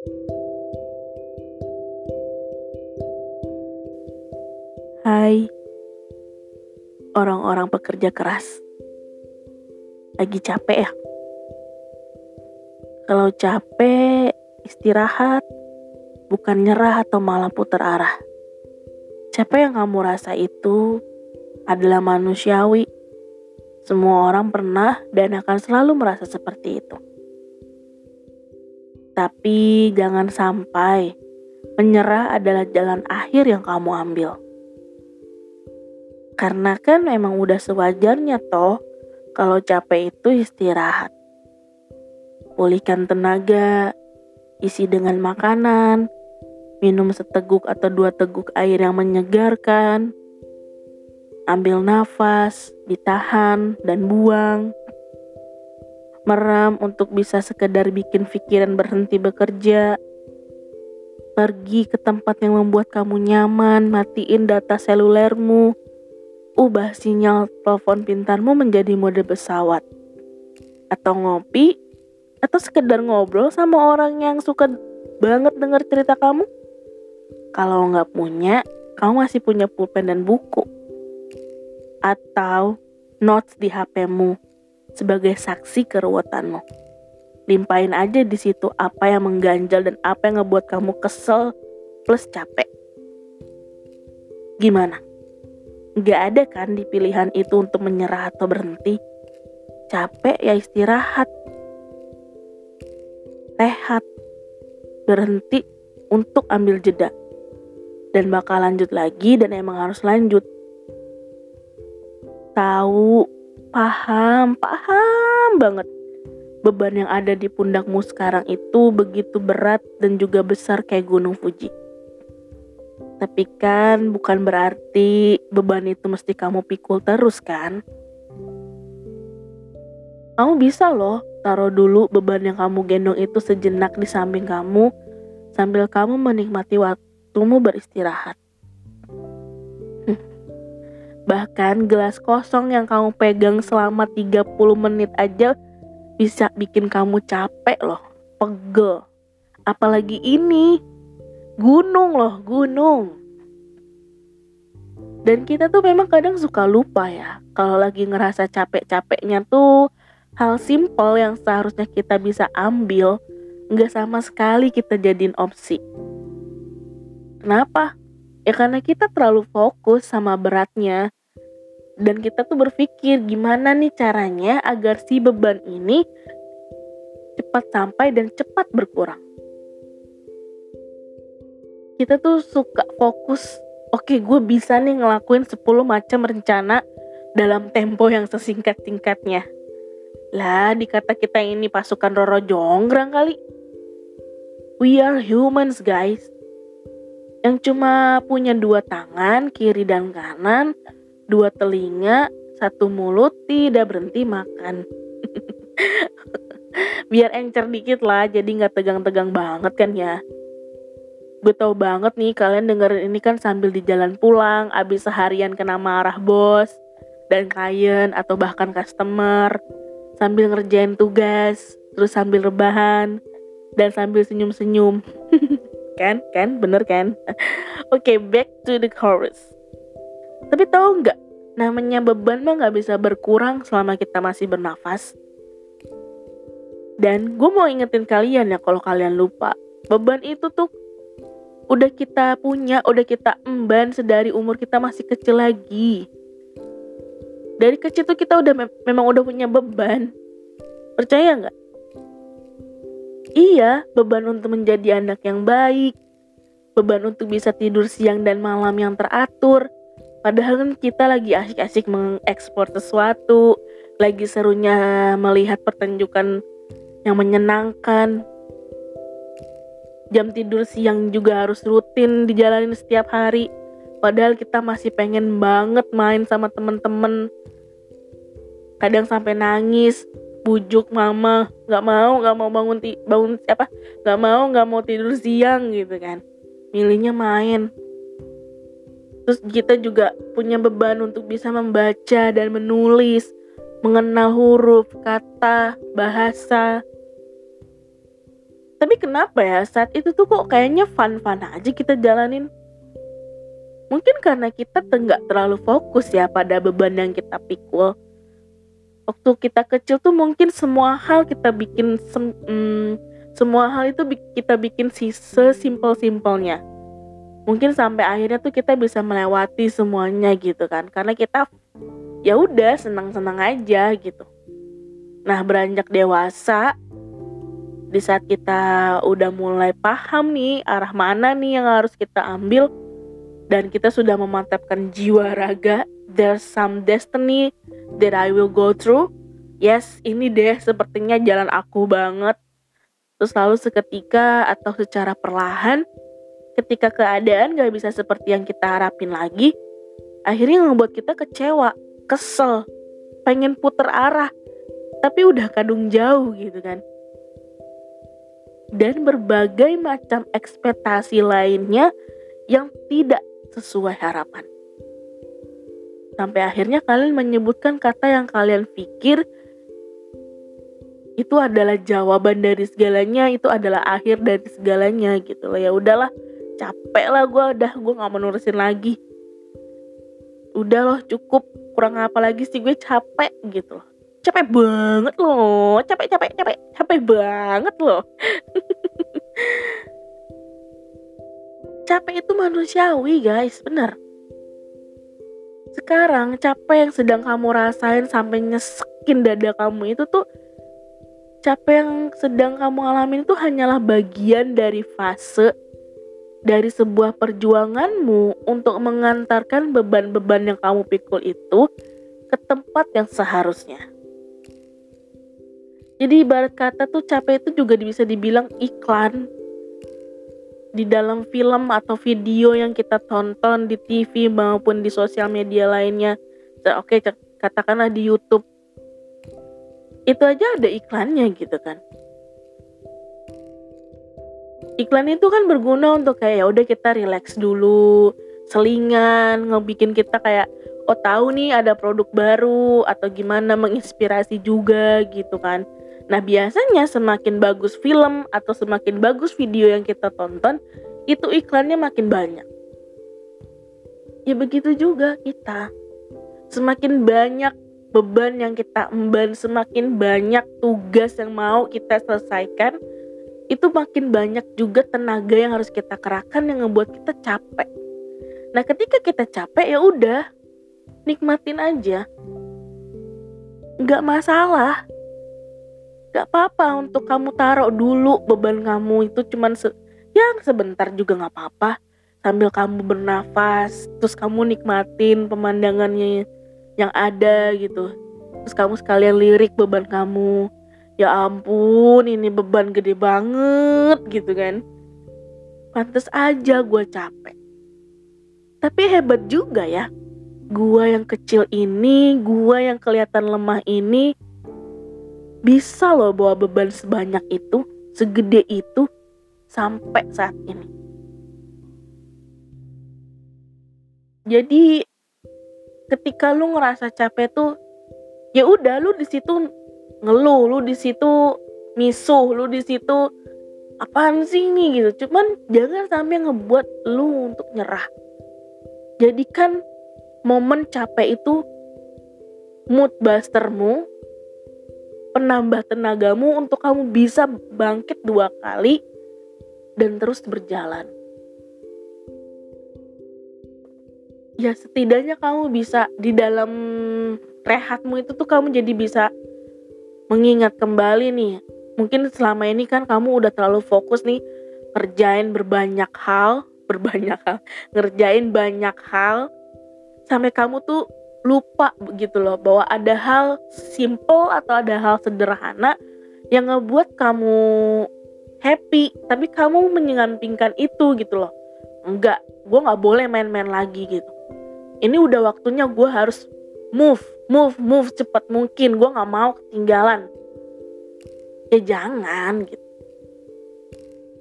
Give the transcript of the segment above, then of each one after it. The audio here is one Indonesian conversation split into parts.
Hai, orang-orang pekerja keras. Lagi capek ya? Kalau capek, istirahat, bukan nyerah atau malah putar arah. Capek yang kamu rasa itu adalah manusiawi. Semua orang pernah dan akan selalu merasa seperti itu. Tapi jangan sampai menyerah adalah jalan akhir yang kamu ambil. Karena kan memang udah sewajarnya toh kalau capek itu istirahat. Pulihkan tenaga, isi dengan makanan, minum seteguk atau dua teguk air yang menyegarkan, ambil nafas, ditahan, dan buang. Meram untuk bisa sekedar bikin pikiran berhenti bekerja. Pergi ke tempat yang membuat kamu nyaman, matiin data selulermu, ubah sinyal telepon pintarmu menjadi mode pesawat. Atau ngopi, atau sekedar ngobrol sama orang yang suka banget denger cerita kamu. Kalau nggak punya, kamu masih punya pulpen dan buku. Atau notes di HP-mu sebagai saksi keruwetanmu. Limpahin aja di situ apa yang mengganjal dan apa yang ngebuat kamu kesel plus capek. Gimana? Gak ada kan di pilihan itu untuk menyerah atau berhenti. Capek ya istirahat. Rehat. Berhenti untuk ambil jeda. Dan bakal lanjut lagi dan emang harus lanjut. Tahu, paham, paham banget. Beban yang ada di pundakmu sekarang itu begitu berat dan juga besar kayak gunung Fuji. Tapi kan bukan berarti beban itu mesti kamu pikul terus kan? Kamu bisa loh taruh dulu beban yang kamu gendong itu sejenak di samping kamu sambil kamu menikmati waktumu beristirahat. Bahkan gelas kosong yang kamu pegang selama 30 menit aja bisa bikin kamu capek loh, pegel. Apalagi ini, gunung loh, gunung. Dan kita tuh memang kadang suka lupa ya, kalau lagi ngerasa capek-capeknya tuh hal simpel yang seharusnya kita bisa ambil, nggak sama sekali kita jadiin opsi. Kenapa? Ya karena kita terlalu fokus sama beratnya. Dan kita tuh berpikir gimana nih caranya agar si beban ini cepat sampai dan cepat berkurang? Kita tuh suka fokus oke okay, gue bisa nih ngelakuin 10 macam rencana dalam tempo yang sesingkat-singkatnya. Lah dikata kita ini pasukan Roro Jonggrang kali. We are humans guys. Yang cuma punya dua tangan kiri dan kanan dua telinga satu mulut tidak berhenti makan biar encer dikit lah jadi nggak tegang-tegang banget kan ya gue tau banget nih kalian dengerin ini kan sambil di jalan pulang, abis seharian kena marah bos dan klien atau bahkan customer, sambil ngerjain tugas, terus sambil rebahan dan sambil senyum-senyum. kan? Kan? Bener kan? Oke, okay, back to the chorus. Tapi tahu nggak, namanya beban mah nggak bisa berkurang selama kita masih bernafas. Dan gue mau ingetin kalian ya kalau kalian lupa, beban itu tuh udah kita punya, udah kita emban sedari umur kita masih kecil lagi. Dari kecil tuh kita udah me memang udah punya beban. Percaya nggak? Iya, beban untuk menjadi anak yang baik, beban untuk bisa tidur siang dan malam yang teratur. Padahal kan kita lagi asik-asik mengekspor sesuatu, lagi serunya melihat pertunjukan yang menyenangkan, jam tidur siang juga harus rutin dijalanin setiap hari. Padahal kita masih pengen banget main sama temen-temen. Kadang sampai nangis bujuk mama nggak mau nggak mau bangun ti bangun siapa? Nggak mau nggak mau tidur siang gitu kan. Milihnya main terus kita juga punya beban untuk bisa membaca dan menulis mengenal huruf kata bahasa. Tapi kenapa ya saat itu tuh kok kayaknya fun-fun aja kita jalanin? Mungkin karena kita nggak terlalu fokus ya pada beban yang kita pikul. Waktu kita kecil tuh mungkin semua hal kita bikin sem hmm, semua hal itu kita bikin sih sesimpel-simpelnya mungkin sampai akhirnya tuh kita bisa melewati semuanya gitu kan. Karena kita ya udah senang-senang aja gitu. Nah beranjak dewasa di saat kita udah mulai paham nih arah mana nih yang harus kita ambil dan kita sudah memantapkan jiwa raga there's some destiny that I will go through. Yes ini deh sepertinya jalan aku banget. Terus lalu seketika atau secara perlahan ketika keadaan gak bisa seperti yang kita harapin lagi akhirnya membuat kita kecewa kesel pengen puter arah tapi udah kadung jauh gitu kan dan berbagai macam ekspektasi lainnya yang tidak sesuai harapan. Sampai akhirnya kalian menyebutkan kata yang kalian pikir itu adalah jawaban dari segalanya, itu adalah akhir dari segalanya gitu loh. Ya udahlah, capek lah gue udah gue nggak menurusin lagi. Udah loh cukup. Kurang apa lagi sih gue capek gitu loh. Capek banget loh. Capek capek capek. Capek banget loh. Capek itu manusiawi guys. Bener. Sekarang capek yang sedang kamu rasain sampai nyesekin dada kamu itu tuh capek yang sedang kamu alami itu hanyalah bagian dari fase dari sebuah perjuanganmu untuk mengantarkan beban-beban yang kamu pikul itu ke tempat yang seharusnya. Jadi ibarat kata tuh capek itu juga bisa dibilang iklan di dalam film atau video yang kita tonton di TV maupun di sosial media lainnya. Oke, katakanlah di YouTube. Itu aja ada iklannya gitu kan. Iklan itu kan berguna untuk kayak ya udah kita relax dulu, selingan, ngebikin kita kayak oh tahu nih ada produk baru atau gimana menginspirasi juga gitu kan Nah, biasanya semakin bagus film atau semakin bagus video yang kita tonton, itu iklannya makin banyak. Ya begitu juga kita. Semakin banyak beban yang kita emban, semakin banyak tugas yang mau kita selesaikan, itu makin banyak juga tenaga yang harus kita kerahkan yang ngebuat kita capek. Nah, ketika kita capek ya udah, nikmatin aja. Nggak masalah gak apa-apa untuk kamu taruh dulu beban kamu itu cuman se yang sebentar juga gak apa-apa sambil kamu bernafas terus kamu nikmatin pemandangannya yang ada gitu terus kamu sekalian lirik beban kamu ya ampun ini beban gede banget gitu kan. Pantas aja gue capek. Tapi hebat juga ya. Gue yang kecil ini gue yang kelihatan lemah ini bisa loh bawa beban sebanyak itu, segede itu sampai saat ini. Jadi ketika lu ngerasa capek tuh ya udah lu di situ ngeluh, lu di situ misuh, lu di situ apaan sih ini gitu. Cuman jangan sampai ngebuat lu untuk nyerah. Jadikan momen capek itu mood bustermu penambah tenagamu untuk kamu bisa bangkit dua kali dan terus berjalan. Ya setidaknya kamu bisa di dalam rehatmu itu tuh kamu jadi bisa mengingat kembali nih. Mungkin selama ini kan kamu udah terlalu fokus nih kerjain berbanyak hal, berbanyak hal, ngerjain banyak hal sampai kamu tuh lupa begitu loh bahwa ada hal simple atau ada hal sederhana yang ngebuat kamu happy tapi kamu menyampingkan itu gitu loh enggak gue nggak boleh main-main lagi gitu ini udah waktunya gue harus move move move cepat mungkin. Gue nggak mau ketinggalan. Ya jangan gitu.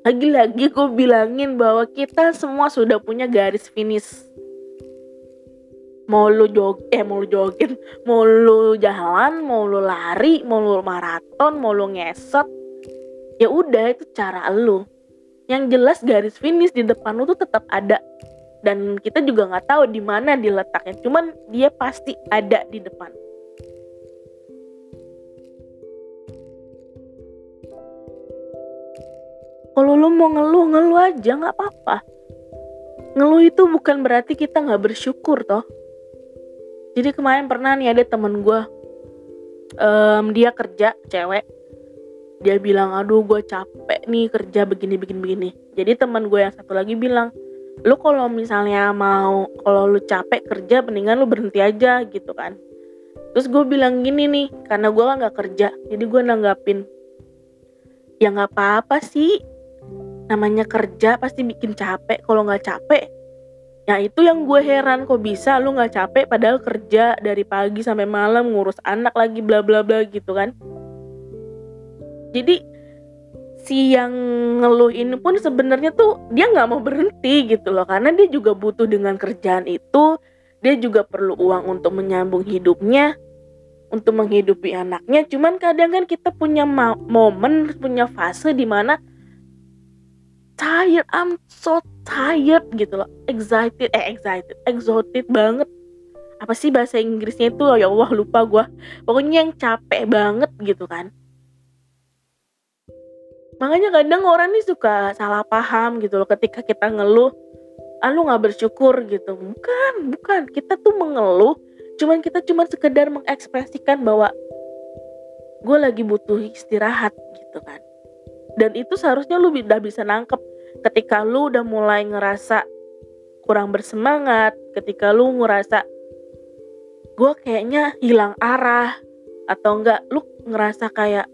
Lagi-lagi gue bilangin bahwa kita semua sudah punya garis finish. Mau lu jog eh mau lu jogging mau lu jalan mau lu lari mau lu maraton mau lu ngesot. Ya udah itu cara lu. Yang jelas garis finish di depan lu tuh tetap ada dan kita juga nggak tahu di mana diletaknya. Cuman dia pasti ada di depan. Kalau lu mau ngeluh ngeluh aja nggak apa-apa. Ngeluh itu bukan berarti kita nggak bersyukur toh. Jadi kemarin pernah nih ada temen gue um, dia kerja cewek. Dia bilang aduh gue capek nih kerja begini begini begini. Jadi teman gue yang satu lagi bilang lu kalau misalnya mau kalau lu capek kerja mendingan lu berhenti aja gitu kan. Terus gue bilang gini nih karena gue kan nggak kerja jadi gue nanggapin ya nggak apa-apa sih namanya kerja pasti bikin capek kalau nggak capek ya itu yang gue heran kok bisa lu nggak capek padahal kerja dari pagi sampai malam ngurus anak lagi bla bla bla gitu kan. Jadi si yang ngeluh ini pun sebenarnya tuh dia nggak mau berhenti gitu loh. Karena dia juga butuh dengan kerjaan itu dia juga perlu uang untuk menyambung hidupnya untuk menghidupi anaknya. Cuman kadang kan kita punya momen punya fase di mana tired I'm so tired gitu loh. Excited eh excited exhausted banget. Apa sih bahasa Inggrisnya itu? Ya Allah lupa gue pokoknya yang capek banget gitu kan makanya kadang orang nih suka salah paham gitu loh ketika kita ngeluh ah lu nggak bersyukur gitu. Bukan bukan. Kita tuh mengeluh cuman kita cuma sekedar mengekspresikan bahwa gue lagi butuh istirahat gitu kan. Dan itu seharusnya lu udah bisa nangkep. Ketika lu udah mulai ngerasa kurang bersemangat ketika lu ngerasa gue kayaknya hilang arah atau enggak lu ngerasa kayak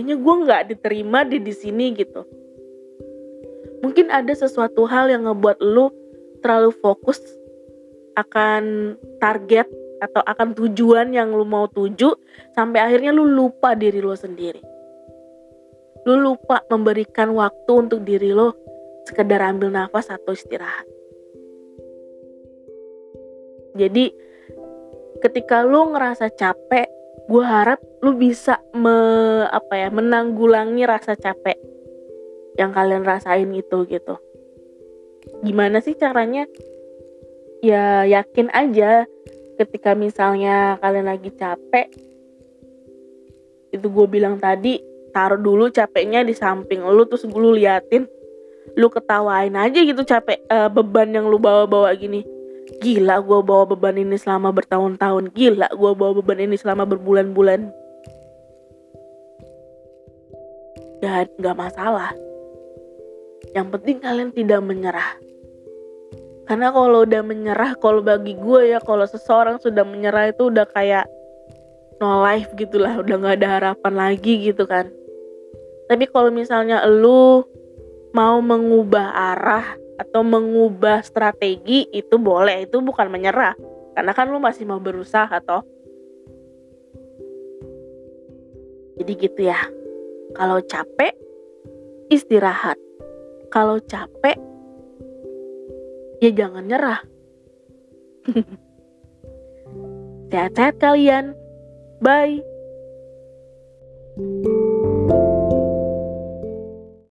kayaknya gue nggak diterima di di sini gitu. Mungkin ada sesuatu hal yang ngebuat lu terlalu fokus akan target atau akan tujuan yang lu mau tuju sampai akhirnya lu lupa diri lu sendiri. Lu lupa memberikan waktu untuk diri lo sekedar ambil nafas atau istirahat. Jadi ketika lu ngerasa capek gue harap lu bisa me, apa ya menanggulangi rasa capek yang kalian rasain itu gitu. Gimana sih caranya? Ya yakin aja ketika misalnya kalian lagi capek itu gue bilang tadi taruh dulu capeknya di samping lu terus lu liatin lu ketawain aja gitu capek uh, beban yang lu bawa-bawa gini Gila gue bawa beban ini selama bertahun-tahun. Gila gue bawa beban ini selama berbulan-bulan. Dan gak masalah. Yang penting kalian tidak menyerah. Karena kalau udah menyerah Kalau bagi gue ya Kalau seseorang sudah menyerah itu udah kayak No life gitu lah Udah gak ada harapan lagi gitu kan. Tapi kalau misalnya lu Mau mengubah arah atau mengubah strategi itu boleh. Itu bukan menyerah. Karena kan lu masih mau berusaha toh. Jadi gitu ya. Kalau capek istirahat. Kalau capek ya jangan nyerah. Sehat-sehat kalian. Bye